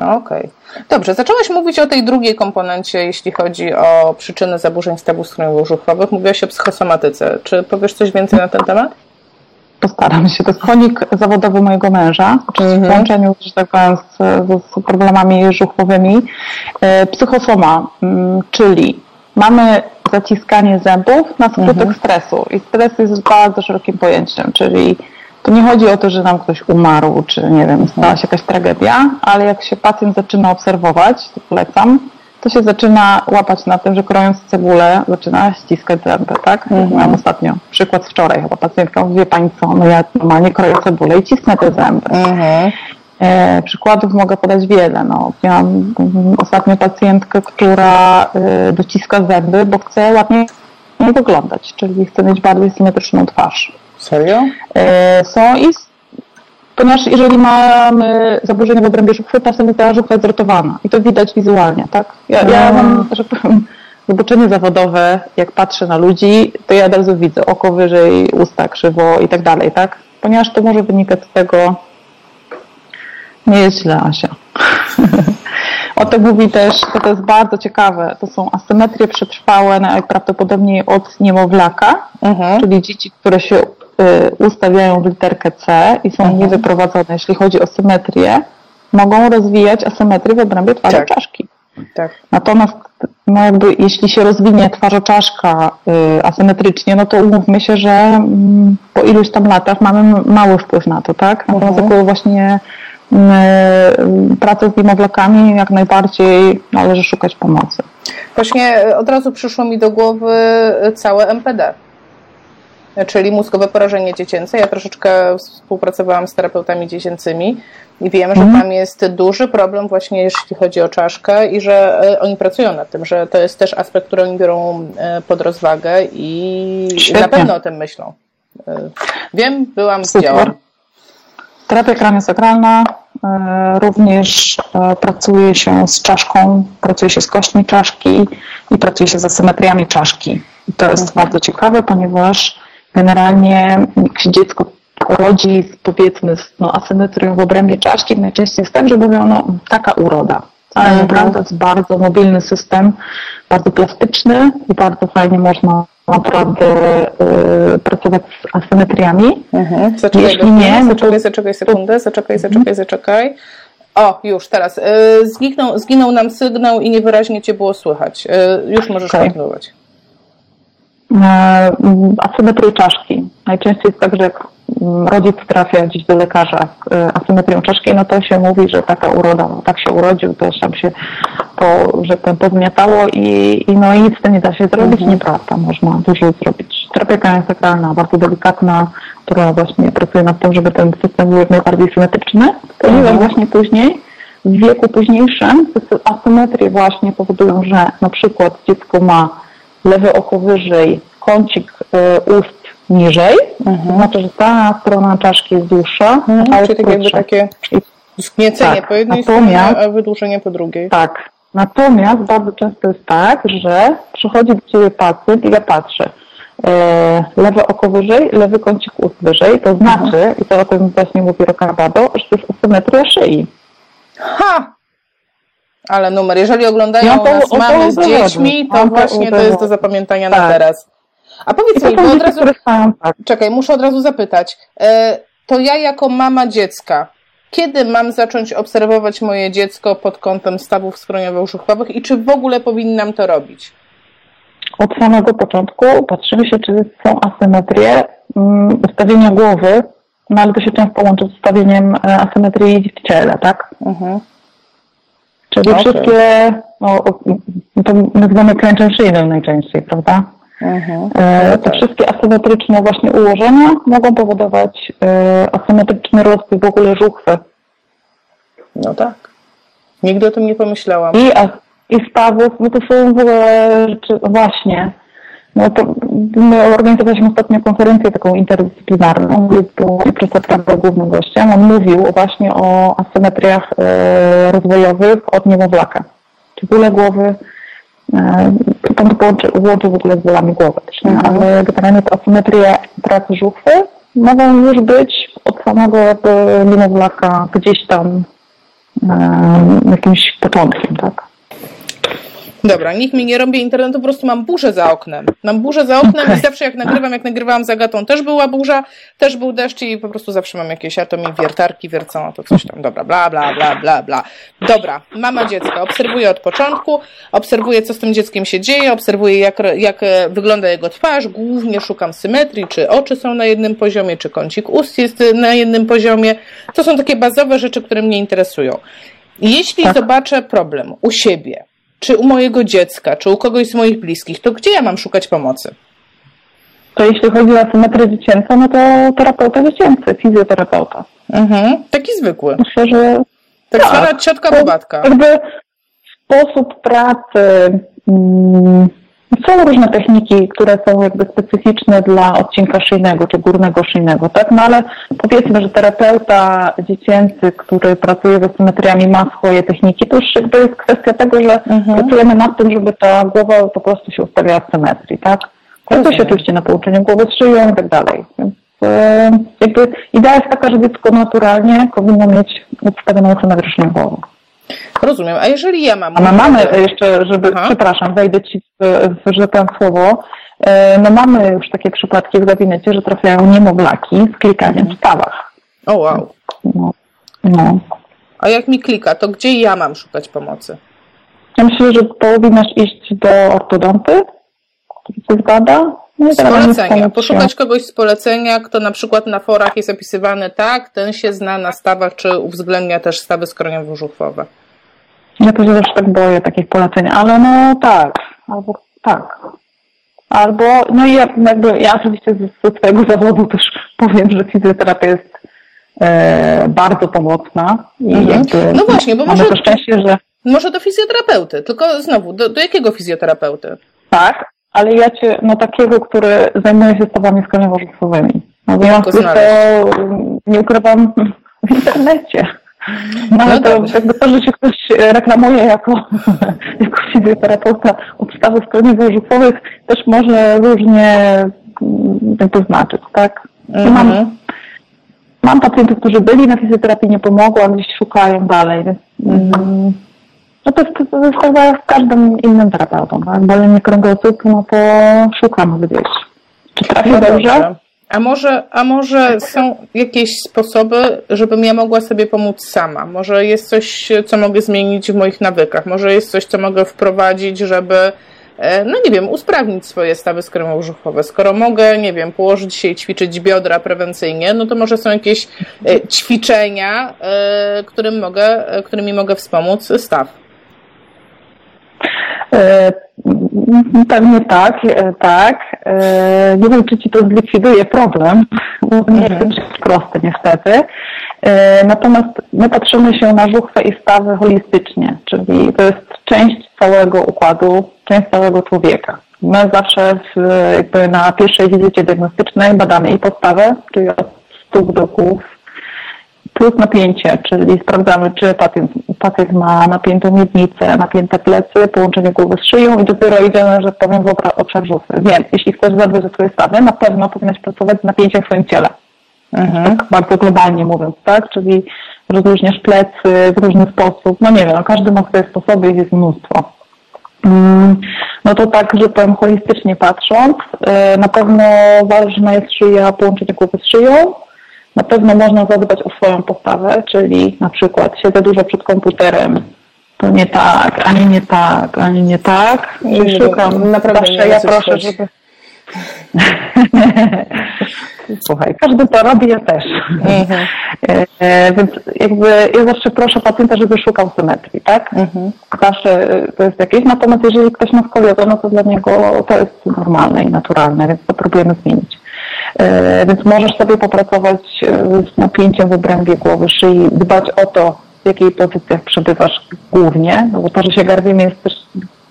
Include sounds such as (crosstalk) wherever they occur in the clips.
No, okej. Okay. Dobrze, zaczęłaś mówić o tej drugiej komponencie, jeśli chodzi o przyczyny zaburzeń stawu skroniowo-żuchwowych. Mówiłaś o psychosomatyce. Czy powiesz coś więcej na ten temat? Postaram się. To jest chronik zawodowy mojego męża, mhm. w połączeniu, że tak powiem, z, z problemami żuchwowymi. E, psychosoma, mm, czyli mamy zaciskanie zębów na skutek mhm. stresu. I stres jest bardzo szerokim pojęciem, czyli to nie chodzi o to, że nam ktoś umarł, czy nie wiem, stała się jakaś tragedia, ale jak się pacjent zaczyna obserwować, to polecam, to się zaczyna łapać na tym, że krojąc cebulę zaczyna ściskać zęby, tak? Mhm. Miałam ostatnio przykład wczoraj, chyba pacjentka mówi, wie Pani co, no ja normalnie kroję cebulę i cisnę te zęby. Mhm. E, przykładów mogę podać wiele. No, miałam ostatnio pacjentkę, która dociska zęby, bo chce ładnie wyglądać, czyli chce mieć bardziej symetryczną twarz. Serio? E, są i ponieważ jeżeli mamy zaburzenia w obrębie żuchwy, czasem ta żuchwa jest zrotowana i to widać wizualnie, tak? Ja, ja mam, że powiem, zobaczenie zawodowe, jak patrzę na ludzi, to ja od razu widzę oko wyżej, usta krzywo i tak dalej, tak? Ponieważ to może wynikać z tego, nie jest źle, Asia. (laughs) o to mówi też, to, to jest bardzo ciekawe, to są asymetrie przetrwałe najprawdopodobniej od niemowlaka, mhm. czyli dzieci, które się ustawiają w literkę C i są mhm. niewyprowadzone, jeśli chodzi o symetrię, mogą rozwijać asymetrię w obrębie twarzoczaszki. Tak. tak. Natomiast no jakby, jeśli się rozwinie twarzoczaszka y, asymetrycznie, no to umówmy się, że mm, po iluś tam latach mamy mały wpływ na to, tak? Natomiast mhm. właśnie y, pracę z niemowlakami jak najbardziej należy szukać pomocy. Właśnie od razu przyszło mi do głowy całe MPD czyli mózgowe porażenie dziecięce. Ja troszeczkę współpracowałam z terapeutami dziecięcymi i wiem, że mhm. tam jest duży problem właśnie jeśli chodzi o czaszkę i że e, oni pracują nad tym, że to jest też aspekt, który oni biorą e, pod rozwagę i Świetnie. na pewno o tym myślą. E, wiem, byłam z działem. Terapia kraniosakralna, również pracuje się z czaszką, pracuje się z kośćmi czaszki i pracuje się z asymetriami czaszki. I to jest mhm. bardzo ciekawe, ponieważ Generalnie jak się dziecko rodzi z, powiedzmy z no, asymetrią w obrębie czaszki, najczęściej jest tak, że mówią, no taka uroda. Ale mhm. naprawdę to jest bardzo mobilny system, bardzo plastyczny i bardzo fajnie można naprawdę y, pracować z asymetriami. Mhm. Zaczekaj, Jeśli nie, no zaczekaj, zaczekaj sekundę, zaczekaj, mhm. zaczekaj, zaczekaj. O, już teraz. Y, zginął, zginął nam sygnał i niewyraźnie Cię było słychać. Y, już możesz okay. kontynuować. E, asymetrię czaszki. Najczęściej jest tak, że jak rodzic trafia gdzieś do lekarza z e, asymetrią czaszki, no to się mówi, że taka uroda, no tak się urodził, to tam się to, że ten podmiatało i, i no i nic z tym nie da się zrobić, mhm. nieprawda, można dużo zrobić. Terapia jest bardzo delikatna, która właśnie pracuje nad tym, żeby ten system był jak najbardziej symetryczny, ponieważ mhm. właśnie później w wieku późniejszym asymetrie właśnie powodują, że na przykład dziecko ma lewe oko wyżej, kącik y, ust niżej, mhm. znaczy, że ta strona czaszki jest dłuższa, mhm, ale czyli tak jakby takie zgniecenie tak, po jednej stronie, a wydłużenie po drugiej. Tak. Natomiast bardzo często jest tak, że przychodzi do Ciebie pacjent i ja patrzę, e, lewe oko wyżej, lewy kącik ust wyżej, to znaczy, mhm. i to o tym właśnie mówi Rocardado, że to jest asymetria szyi. Ha! Ale numer, jeżeli oglądają to, nas mamy z dziećmi, to właśnie to jest do zapamiętania tak. na teraz. A powiedz mi, bo od razu... Tak. Czekaj, muszę od razu zapytać. E, to ja jako mama dziecka, kiedy mam zacząć obserwować moje dziecko pod kątem stawów skroniowo-żuchwowych i czy w ogóle powinnam to robić? Od samego początku patrzymy się, czy są asymetrie mm, ustawienia głowy, no ale to się często łączy z ustawieniem e, asymetrii w ciele, tak? Mhm. Czyli okay. wszystkie, no, to nazywamy klęczem szyjną najczęściej, prawda? Mhm. E, te wszystkie asymetryczne właśnie ułożenia mogą powodować e, asymetryczny rozwój w ogóle żuchwy. No tak. Nigdy o tym nie pomyślałam. I, i stawów, no to są w ogóle rzeczy, właśnie, no to my organizowaliśmy ostatnio konferencję taką interdyscyplinarną, gdzie był profesor głównym gościem. On mówił właśnie o asymetriach e, rozwojowych od niemowlaka. Czy bóle głowy, e, tam to łączy, w ogóle z bólami głowy też, nie? Mhm. ale generalnie te asymetrie pracy żuchwy mogą już być od samego niemowlaka gdzieś tam jakimś początkiem, tak? Dobra, nikt mi nie robi internetu, po prostu mam burzę za oknem. Mam burzę za oknem okay. i zawsze jak nagrywam, jak nagrywałam z Agatą, też była burza, też był deszcz i po prostu zawsze mam jakieś atomi wiertarki wiercą, to coś tam, dobra, bla, bla, bla, bla, bla. Dobra, mama dziecka, obserwuję od początku, obserwuję, co z tym dzieckiem się dzieje, obserwuję, jak, jak wygląda jego twarz, głównie szukam symetrii, czy oczy są na jednym poziomie, czy kącik ust jest na jednym poziomie. To są takie bazowe rzeczy, które mnie interesują. Jeśli tak. zobaczę problem u siebie, czy u mojego dziecka, czy u kogoś z moich bliskich, to gdzie ja mam szukać pomocy? To jeśli chodzi o asymetrię dziecięcą, no to terapeuta dziecięcy, fizjoterapeuta. Mhm, taki zwykły. Myślę, że tak, tak zwana ciotka bobatka. Jakby sposób pracy, mm, różne techniki, które są jakby specyficzne dla odcinka szyjnego czy górnego szyjnego, tak? No ale powiedzmy, że terapeuta dziecięcy, który pracuje z symetriami ma swoje techniki, to już jakby jest kwestia tego, że mhm. pracujemy nad tym, żeby ta głowa po prostu się ustawiała w symetrii, tak? To się oczywiście na pouczeniu głowy z szyją i tak dalej. Więc e, jakby idea jest taka, że dziecko naturalnie powinno mieć ustawioną symetryczną głowę. Rozumiem. A jeżeli ja mam... A my mamy jeszcze, żeby, Aha. przepraszam, wejdę Ci w, w że pan słowo, e, no mamy już takie przypadki w gabinecie, że trafiają niemowlaki z klikaniem w stawach. O wow. No, no. A jak mi klika, to gdzie ja mam szukać pomocy? Ja myślę, że powinnaś iść do ortodonty, który coś bada. No z polecenia. Poszukać kogoś z polecenia, kto na przykład na forach jest opisywany tak, ten się zna na stawach, czy uwzględnia też stawy skroniowo-żuchwowe. Ja to się też tak boję takich poleceń, ale no tak, albo tak. Albo, no i ja, jakby, ja oczywiście ze swojego zawodu też (laughs) powiem, że fizjoterapia jest e, bardzo pomocna. I mhm. jakby no właśnie, bo może, to szczęście, że... Może do fizjoterapeuty, tylko znowu, do, do jakiego fizjoterapeuty? Tak, ale ja cię, no takiego, który zajmuje się stawami skroniowo-żuchwowymi. No więc to nie ukrywam (laughs) w internecie. No, ale no to jakby to, że się ktoś reklamuje jako, (laughs) jako fizjoterapeuta odstawy skroniowo-żuchwowych też może różnie mm, to znaczyć, tak? Mhm. Mam, mam pacjentów, którzy byli na fizjoterapii, nie pomogło, a gdzieś szukają dalej, więc mm, no to jest, to jest chyba z każdym innym terapeutą, tak? Bolenie kręgosłupa, no to szukam gdzieś. Czy trafię no dobrze? dobrze? A może, a może są jakieś sposoby, żebym ja mogła sobie pomóc sama? Może jest coś, co mogę zmienić w moich nawykach? Może jest coś, co mogę wprowadzić, żeby, e, no nie wiem, usprawnić swoje stawy skromowo-brzuchowe? Skoro mogę, nie wiem, położyć się i ćwiczyć biodra prewencyjnie, no to może są jakieś e, ćwiczenia, e, którym mogę, którymi mogę wspomóc staw. Pewnie tak, tak. E, nie wiem, czy ci to zlikwiduje problem, nie jest mhm. proste niestety. E, natomiast my patrzymy się na żuchwę i stawy holistycznie, czyli to jest część całego układu, część całego człowieka. My zawsze w, jakby na pierwszej wizycie diagnostycznej badamy i podstawę, czyli od stóp do głów, plus napięcie, czyli sprawdzamy, czy pacjent, pacjent ma napiętą miednicę, napięte plecy, połączenie głowy z szyją i dopiero idziemy, że powiem, w obszar żuchwy. Więc jeśli chcesz zadbać o swoje stawy, na pewno powinnaś pracować z napięciem w swoim ciele. Mhm. Tak bardzo globalnie mówiąc, tak? Czyli rozluźniasz plecy w różny sposób. No nie wiem, no każdy ma swoje sposoby, ich jest mnóstwo. Mm, no to tak, że powiem holistycznie patrząc, y, na pewno ważna jest szyja, połączenie głowy z szyją, na pewno można zadbać o swoją postawę, czyli na przykład siedzę dużo przed komputerem, to nie tak, ani nie tak, ani nie tak. I szukam. Naprawdę Zawsze ja proszę, żeby... (laughs) Słuchaj, każdy to robi, ja też. Mhm. (laughs) E, więc jakby ja zawsze proszę pacjenta, żeby szukał symetrii, tak? Mhm. Zawsze to jest jakieś, natomiast jeżeli ktoś ma skoliozę, no to dla niego to jest normalne i naturalne, więc to próbujemy zmienić. E, więc możesz sobie popracować e, z napięciem w obrębie głowy, szyi, dbać o to, w jakiej pozycjach przebywasz głównie, no bo to, że się garbimy jest też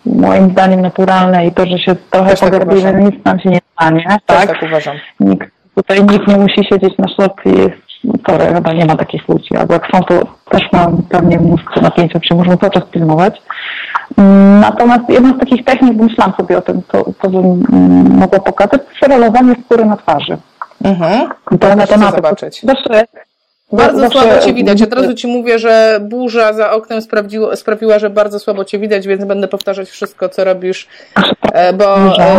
moim zdaniem naturalne i to, że się trochę też tak pogarbimy, tak nic nam się nie stanie. Tak, tak uważam. Nikt, tutaj nikt nie musi siedzieć na szlopie jest sorry, chyba nie ma takich ludzi, albo jak są, to też mam pewnie mnóstwo napięcia, czy muszą cały czas pilnować. Mm, natomiast jedna z takich technik, bo myślałam sobie o tym, to, to bym mm, mogła pokazać, przerolowanie skóry na twarzy. Mhm. To na temat. zobaczyć. Zawsze, Bardzo zawsze... słabo Cię widać. Od razu Ci mówię, że burza za oknem sprawiła, że bardzo słabo Cię widać, więc będę powtarzać wszystko, co robisz. E, bo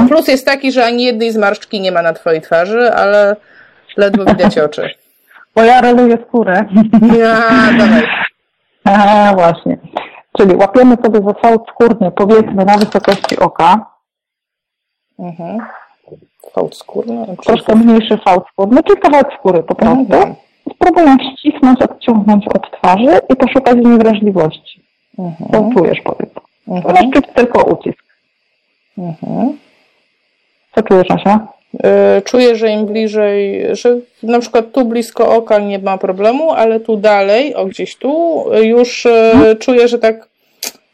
plus jest taki, że ani jednej zmarszczki nie ma na Twojej twarzy, ale ledwo widać oczy. Bo ja roluję skórę. Ja, dawaj. (laughs) A, właśnie. Czyli łapiemy sobie za fałd skórny, powiedzmy na wysokości oka. Mhm. Fałd skórny? Troszkę mniejszy fałd skórny, czyli kawałek skóry po prostu. Mhm. Spróbuję ścisnąć, odciągnąć od twarzy i poszukać w niej wrażliwości. Mhm. Co czujesz, powiedz. Mhm. Możesz czuć tylko ucisk. Mhm. Co czujesz, Asia? E, czuję, że im bliżej, że na przykład tu blisko oka nie ma problemu, ale tu dalej, o gdzieś tu, już hmm. czuję, że tak.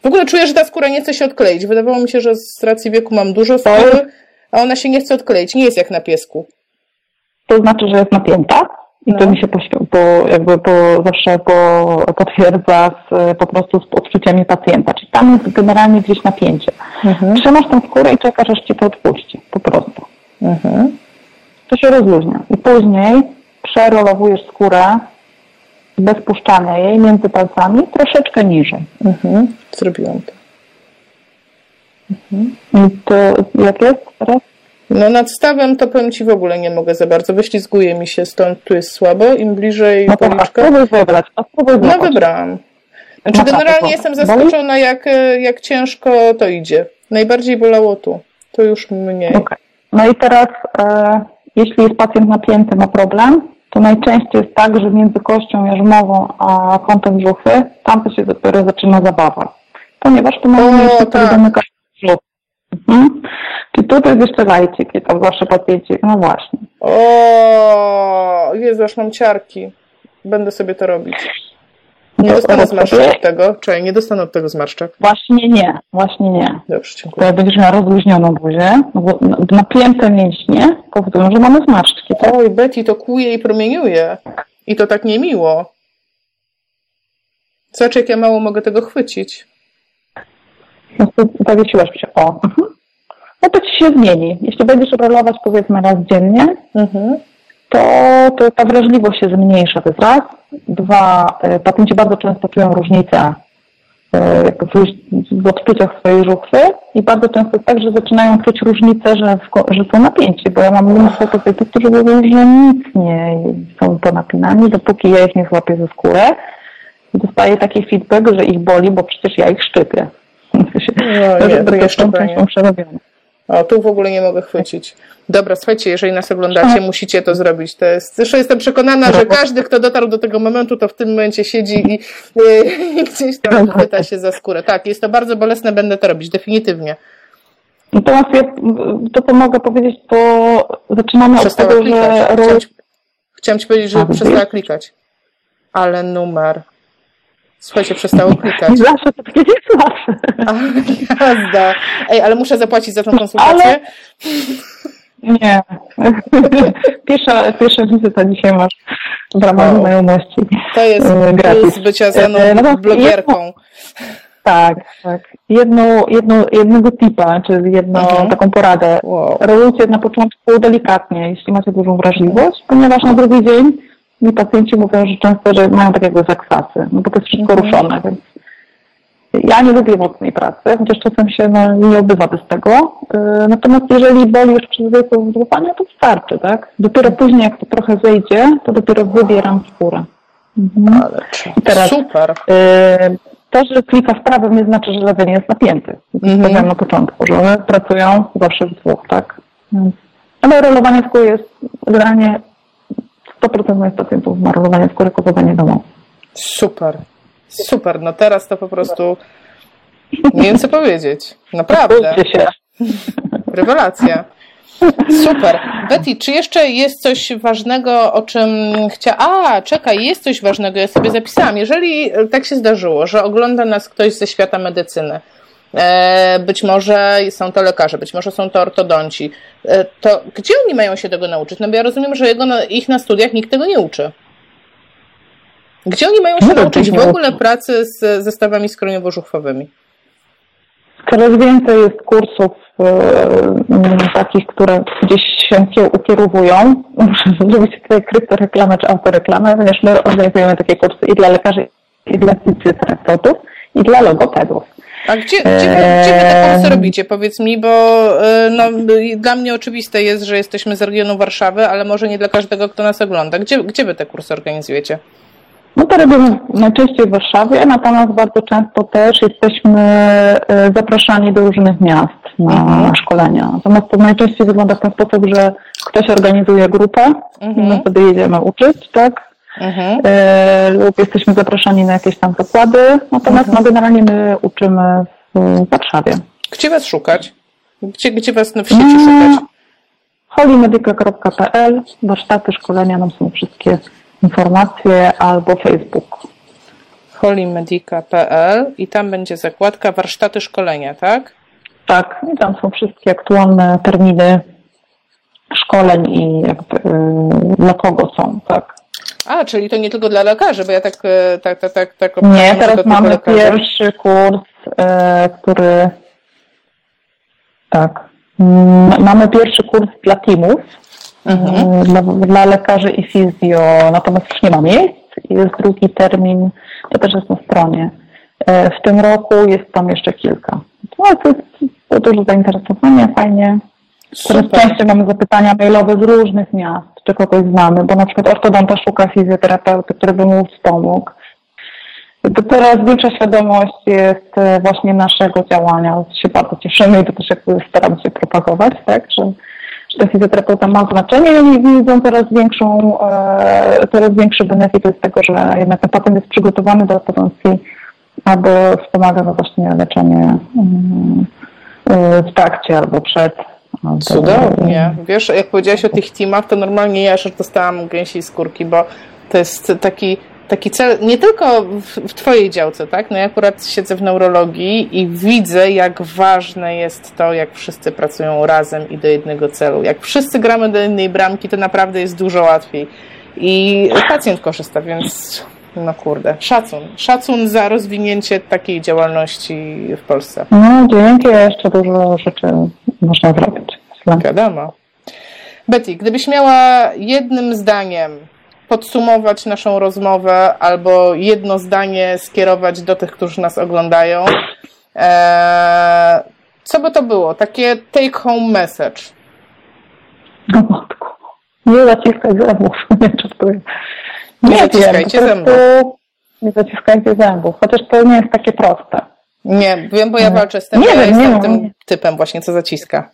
W ogóle czuję, że ta skóra nie chce się odkleić. Wydawało mi się, że z racji wieku mam dużo skóry, a ona się nie chce odkleić. Nie jest jak na piesku. To znaczy, że jest napięta? I no. to mi się po, po, jakby po, zawsze po, potwierdza z, po prostu z odczuciami pacjenta. Czyli tam jest generalnie gdzieś napięcie. Mhm. Trzymasz tę skórę i czekasz, aż ci to odpuści. Po prostu. Mhm. To się rozluźnia. I później przerolowujesz skórę bez puszczania jej między palcami troszeczkę niżej. Mhm. Zrobiłam to. Mhm. I to jak jest teraz? No nad stawem to powiem Ci w ogóle nie mogę za bardzo. Wyślizguje mi się stąd, tu jest słabo. Im bliżej no policzka... Spróbuj wybrać. No wybrałam. Znaczy no generalnie jestem zaskoczona jak, jak ciężko to idzie. Najbardziej bolało tu. To już mniej. Okay. No i teraz, e, jeśli jest pacjent napięty, ma problem, to najczęściej jest tak, że między kością jarzmową a kątem brzuchy, tam to się dopiero zaczyna zabawa. Ponieważ tu mamy jeszcze tak. domykać brzuch. Mhm. Czy tutaj jest jeszcze lajcik i tam zawsze pacjenci, no właśnie. O, Jezu, aż mam ciarki. Będę sobie to robić. Nie dostanę zmarszczek tego? Czy nie dostanę od tego zmarszczek? Właśnie nie, właśnie nie. Dobrze, dziękuję. To będziesz miała rozluźnioną buzię, no bo napięte mięśnie powodują, że mamy zmarszczki. Tak? Oj, Betty, to kłuje i promieniuje. I to tak niemiło. Zobacz, jak ja mało mogę tego chwycić. No to zawiesiłaś się. O. Mhm. No to ci się zmieni. Jeśli będziesz rolować powiedzmy raz dziennie, mhm to, to ta wrażliwość się zmniejsza, to jest raz. Dwa, e, pacjenci bardzo często czują różnicę e, w odczuciach swojej żuchwy i bardzo często jest tak, że zaczynają czuć różnicę, że, w, że są napięci, bo ja mam mnóstwo pacjentów, którzy mówią, że nic nie są ponapinani, dopóki ja ich nie złapię ze skórę. Dostaję taki feedback, że ich boli, bo przecież ja ich szczypię. (laughs) No, nie, to jeszcze częścią przerobione. O, tu w ogóle nie mogę chwycić. Dobra, słuchajcie, jeżeli nas oglądacie, musicie to zrobić. To jest, zresztą jestem przekonana, że każdy, kto dotarł do tego momentu, to w tym momencie siedzi i, i, (laughs) i gdzieś tam chwyta się za skórę. Tak, jest to bardzo bolesne, będę to robić, definitywnie. Natomiast ja to, co mogę powiedzieć, to zaczynamy Przestała od tego, klikać. że... Chciałam ci, chciałam ci powiedzieć, że przestała klikać. Ale numer. Słuchajcie, przestało klikać. Zawsze to takie zawsze. Jazda. Ej, ale muszę zapłacić za tą konsultację. Ale... Nie. Pierwsza, pierwsza wizyta dzisiaj masz w ramach wow. znajomości. To jest e, gratis. bycia za mną e, no, blogerką. tak, tak. Jedną, jedną, jednego tipa, czy jedną mhm. taką poradę. Wow. Rolujcie na początku delikatnie, jeśli macie dużą wrażliwość, ponieważ na drugi dzień mi pacjenci mówią, że często, że mają tak jakby zakwasy, no bo to jest wszystko mhm. ruszone, więc ja nie lubię mocnej pracy, chociaż czasem się no, nie obywa bez tego. Y, natomiast jeżeli boli już przez wielką złapania, to wystarczy, tak? Dopiero później, jak to trochę zejdzie, to dopiero wybieram skórę. Mhm. I teraz, super. Y, to, że klika w prawo nie znaczy, że lewy nie jest napięty. Mhm. Powiedziałam na początku, że one pracują zawsze w dwóch, tak? Ale rolowanie skóry jest generalnie 100% moich pacjentów ma rolowanie skóry, kozowanie domowe. Super. Super, no teraz to po prostu nie wiem co powiedzieć. Naprawdę. Rewelacja. Super. Betty, czy jeszcze jest coś ważnego, o czym chciała... A, czekaj, jest coś ważnego, ja sobie zapisałam. Jeżeli tak się zdarzyło, że ogląda nas ktoś ze świata medycyny, być może są to lekarze, być może są to ortodonci, e, to gdzie oni mają się tego nauczyć? No bo ja rozumiem, że jego, ich na studiach nikt tego nie uczy. Gdzie oni mają się no, nauczyć w ogóle pracy z zestawami skroniowo-żuchwowymi? Coraz więcej jest kursów y, takich, które gdzieś się ukierowują. Muszę zrobić tutaj kryptoreklamę czy autoreklamę, ponieważ my organizujemy takie kursy i dla lekarzy, i dla fizjoterapeutów, i dla logopedów. A gdzie, gdzie, gdzie wy te kursy robicie? Powiedz mi, bo no, dla mnie oczywiste jest, że jesteśmy z regionu Warszawy, ale może nie dla każdego, kto nas ogląda. Gdzie, gdzie wy te kursy organizujecie? No to robimy najczęściej w Warszawie, natomiast bardzo często też jesteśmy e, zapraszani do różnych miast na mhm. szkolenia. Natomiast to najczęściej wygląda w ten sposób, że ktoś organizuje grupę mhm. my wtedy jedziemy uczyć, tak? Mhm. E, lub jesteśmy zapraszani na jakieś tam zakłady, natomiast mhm. no, generalnie my uczymy w Warszawie. Gdzie Was szukać? Gdzie, gdzie Was w sieci mm. szukać? holimedica.pl, warsztaty, szkolenia, nam są wszystkie informacje albo Facebook. holimedica.pl i tam będzie zakładka warsztaty szkolenia, tak? Tak, i tam są wszystkie aktualne terminy szkoleń i jakby, y, dla kogo są, tak. A, czyli to nie tylko dla lekarzy, bo ja tak e, tak, tak, tak, tak Nie, teraz mamy pierwszy kurs, e, który tak. Mamy pierwszy kurs dla teamów, mhm. E, dla, dla lekarzy i fizjo, natomiast już nie ma miejsc. Jest drugi termin, to też jest na stronie. W tym roku jest tam jeszcze kilka. No, to jest to dużo zainteresowania, fajnie. Coraz częściej mamy zapytania mailowe z różnych miast, czy kogoś znamy, bo na przykład ortodonta szuka fizjoterapeuty, który by mu wspomógł. To coraz większa świadomość jest e, właśnie naszego działania. Się bardzo cieszymy i to też jakby staramy się propagować, tak, że, że ten fizjoterapeuta ma znaczenie i oni widzą coraz większą, e, coraz większy benefit z tego, że jednak ten pacjent jest przygotowany do ortodoncji, aby wspomaga właśnie leczenie mm, e, w trakcie albo przed no, Cudownie. Wiesz, jak powiedziałaś o tych teamach, to normalnie ja już dostałam gęsiej skórki, bo to jest taki, taki cel, nie tylko w, w Twojej działce, tak? No ja akurat siedzę w neurologii i widzę, jak ważne jest to, jak wszyscy pracują razem i do jednego celu. Jak wszyscy gramy do jednej bramki, to naprawdę jest dużo łatwiej. I pacjent korzysta, więc no kurde, szacun. Szacun za rozwinięcie takiej działalności w Polsce. No, dzięki, jeszcze dużo rzeczy można zrobić. Wiadomo. Betty, gdybyś miała jednym zdaniem podsumować naszą rozmowę albo jedno zdanie skierować do tych, którzy nas oglądają, ee, co by to było? Takie take home message. No matku. Nie zaciskaj zębów. Nie, czy nie, nie zaciskajcie zębów. Nie zaciskajcie zębów, chociaż to nie jest takie proste. Nie, wiem, bo ja walczę z tym, nie ja wiem, jestem nie, tym nie. typem właśnie, co zaciska.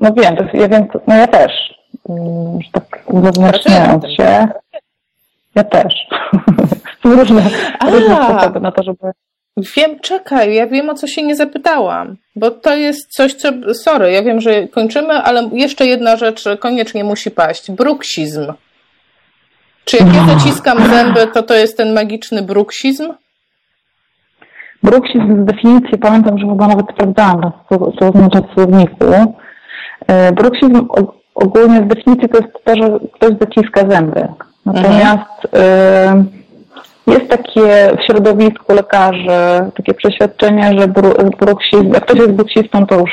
No wiem, ja wiem, no ja też. Mm, że tak uzewnętrzniając się. Ja też. (laughs) różne, różne sposoby na to, żeby... Wiem, czekaj, ja wiem, o co się nie zapytałam, bo to jest coś, co, sorry, ja wiem, że kończymy, ale jeszcze jedna rzecz koniecznie musi paść. Bruksizm. Czy jak ja zaciskam zęby, to to jest ten magiczny bruksizm? Bruksizm z definicji, pamiętam, że chyba nawet sprawdzałam, co, co oznacza w słowniku. E, bruksizm ogólnie z definicji to jest to, że ktoś zaciska zęby. Natomiast mhm. jest takie w środowisku lekarzy takie przeświadczenie, że bruksizm, jak ktoś jest bruksistą, to już,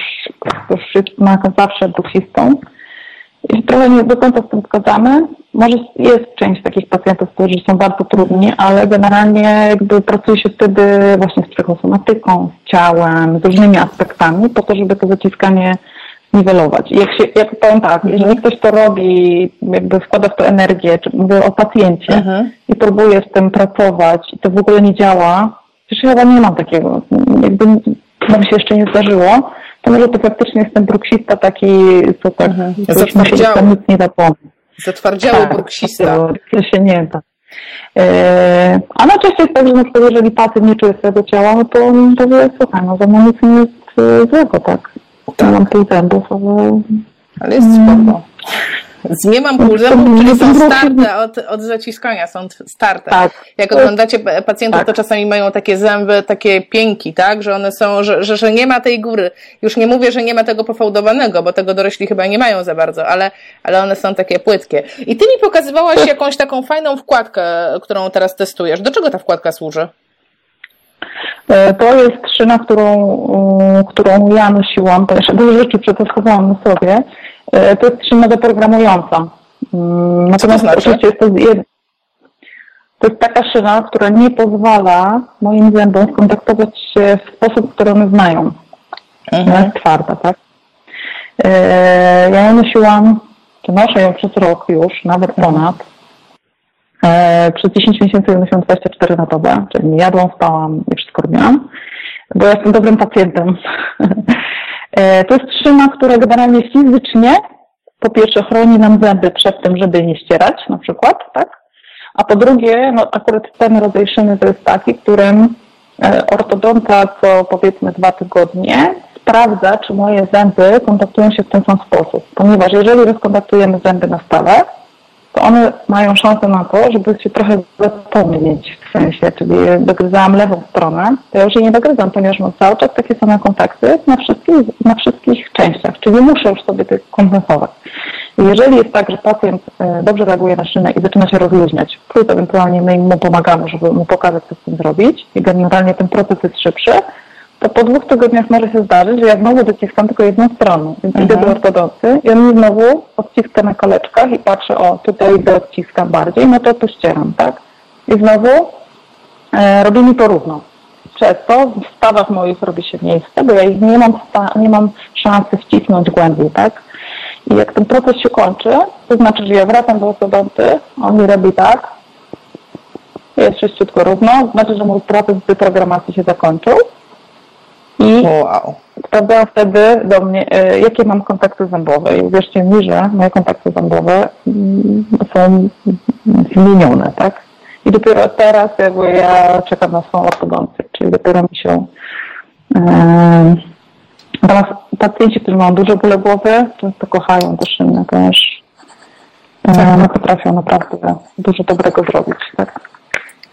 to już jest zawsze bruksistą. Trochę nie do końca z tym zgadzamy. Może jest część takich pacjentów, którzy są bardzo trudni, ale generalnie jakby pracuje się wtedy właśnie z psychosomatyką, z ciałem, z różnymi aspektami po to, żeby to zaciskanie niwelować. I jak się, jak powiem tak, jeżeli ktoś to robi, jakby wkłada w to energię, czy mówię o pacjencie mhm. i próbuje z tym pracować i to w ogóle nie działa, przecież ja chyba nie mam takiego, jakby nam się jeszcze nie zdarzyło, to może to faktycznie jest ten bruksista taki, co tak, mhm. Zatwardziały. nic nie zapomni. Zatwardziały tak, bruksista. To się nie da. E, a najczęściej jest tak, że na przykład jeżeli pacjent nie czuje swojego ciała, no to powie, słuchaj, no ze mną nic nie jest e, złego, tak? tak. Mam pół zębów, ale... Ale jest spoko. Nie mam półzębów, czyli są starte od, od zaciskania, są starte. Tak. Jak oglądacie pacjentów, tak. to czasami mają takie zęby, takie pięki, tak, że one są, że, że, że nie ma tej góry. Już nie mówię, że nie ma tego pofałdowanego, bo tego dorośli chyba nie mają za bardzo, ale, ale one są takie płytkie. I ty mi pokazywałaś jakąś taką fajną wkładkę, którą teraz testujesz. Do czego ta wkładka służy? E, to jest szyna, którą, którą ja nosiłam, ponieważ dużo rzeczy przetestowałam na sobie. E, to jest szyna deprogramująca. Mm, natomiast znaczy? oczywiście jest to, to jest taka szyna, która nie pozwala moim zębom skontaktować się w sposób, który one znają. Mhm. Ona jest twarda, tak? E, ja ją nosiłam, czy noszę ją przez rok już, nawet ponad. E, przez 10 miesięcy nosiłam 24 na dobę, czyli nie jadłam, spałam i wszystko robiłam, bo ja jestem dobrym pacjentem. (laughs) E, to jest trzyma, która generalnie fizycznie po pierwsze chroni nam zęby przed tym, żeby nie ścierać na przykład, tak? A po drugie, no akurat ten rodzaj szyny to jest taki, którym ortodonta co powiedzmy dwa tygodnie sprawdza, czy moje zęby kontaktują się w ten sam sposób. Ponieważ jeżeli rozkontaktujemy zęby na stałe, to one mają szansę na to, żeby się trochę zapomnieć w sensie, czyli dogryzałam lewą stronę, to ja już jej nie dogryzam, ponieważ mam cały czas takie same kontakty na wszystkich, na wszystkich częściach, czyli muszę już sobie to kompensować. Jeżeli jest tak, że pacjent e, dobrze reaguje na szynę i zaczyna się rozluźniać, plus ewentualnie my mu pomagamy, żeby mu pokazać, co z tym zrobić i generalnie ten proces jest szybszy, to po dwóch tygodniach może się zdarzyć, że ja znowu dociskam tylko jedną stronę. Więc mhm. idę do ortodonty i on mi znowu odciska na koleczkach i patrzę, o, tutaj dociskam bardziej, no to tu ścieram, tak? I znowu e, robi mi porówno. Przez to w stawach moich robi się miejsce, bo ja ich nie mam, nie mam szansy wcisnąć głębiej, tak? I jak ten proces się kończy, to znaczy, że ja wracam do ortodonty, on mi robi tak, jest czyściutko równo, znaczy, że mój proces deprogramacji się zakończył i wow. sprawdzałam wtedy do mnie, e, jakie mam kontakty zębowe. I uwierzcie mi, że moje kontakty zębowe mm, są zmienione, tak? I dopiero teraz jakby ja czekam na swoją ortodoncję, czyli dopiero mi się Natomiast pacjenci, którzy mają dużo bóle głowy, często kochają te szyny, ponieważ e, one potrafią naprawdę dużo dobrego zrobić. Tak?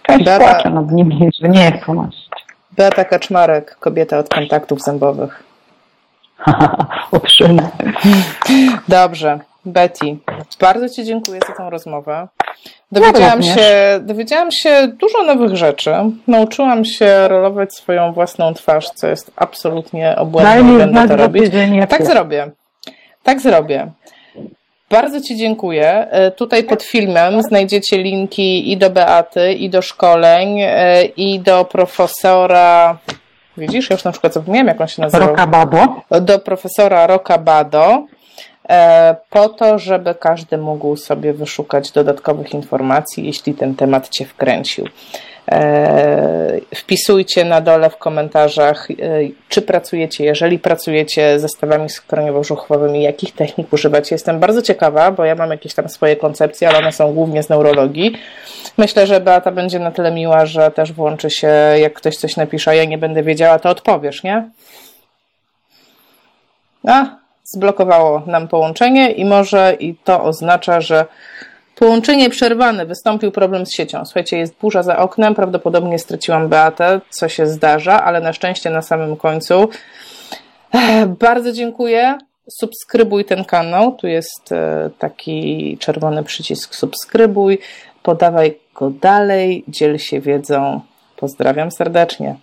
Część płacze nad nimi, że nie chcą nosić. Beata Kaczmarek, kobieta od kontaktów zębowych. (laughs) Otrzymę. Dobrze. Betty, bardzo Ci dziękuję za tą rozmowę. Dowiedziałam, ja się, dowiedziałam się dużo nowych rzeczy. Nauczyłam się rolować swoją własną twarz, co jest absolutnie obłędne będę to robić. Tak zrobię. Tak zrobię. Bardzo Ci dziękuję. E, tutaj pod filmem znajdziecie linki i do Beaty, i do szkoleń, e, i do profesora. Widzisz, ja już na przykład zapomniałam, jak on się nazywał. Rokabado. Do profesora Rokabado, e, po to, żeby każdy mógł sobie wyszukać dodatkowych informacji, jeśli ten temat Cię wkręcił. E, wpisujcie na dole w komentarzach, e, czy pracujecie, jeżeli pracujecie ze stawami skroniowo-żuchwowymi, jakich technik używacie. Jestem bardzo ciekawa, bo ja mam jakieś tam swoje koncepcje, ale one są głównie z neurologii. Myślę, że Beata będzie na tyle miła, że też włączy się, jak ktoś coś napisze, a ja nie będę wiedziała, to odpowiesz, nie? A, zblokowało nam połączenie i może i to oznacza, że Połączenie przerwane, wystąpił problem z siecią. Słuchajcie, jest burza za oknem, prawdopodobnie straciłam Beatę, co się zdarza, ale na szczęście na samym końcu. Bardzo dziękuję. Subskrybuj ten kanał. Tu jest e, taki czerwony przycisk subskrybuj. Podawaj go dalej, dziel się wiedzą. Pozdrawiam serdecznie.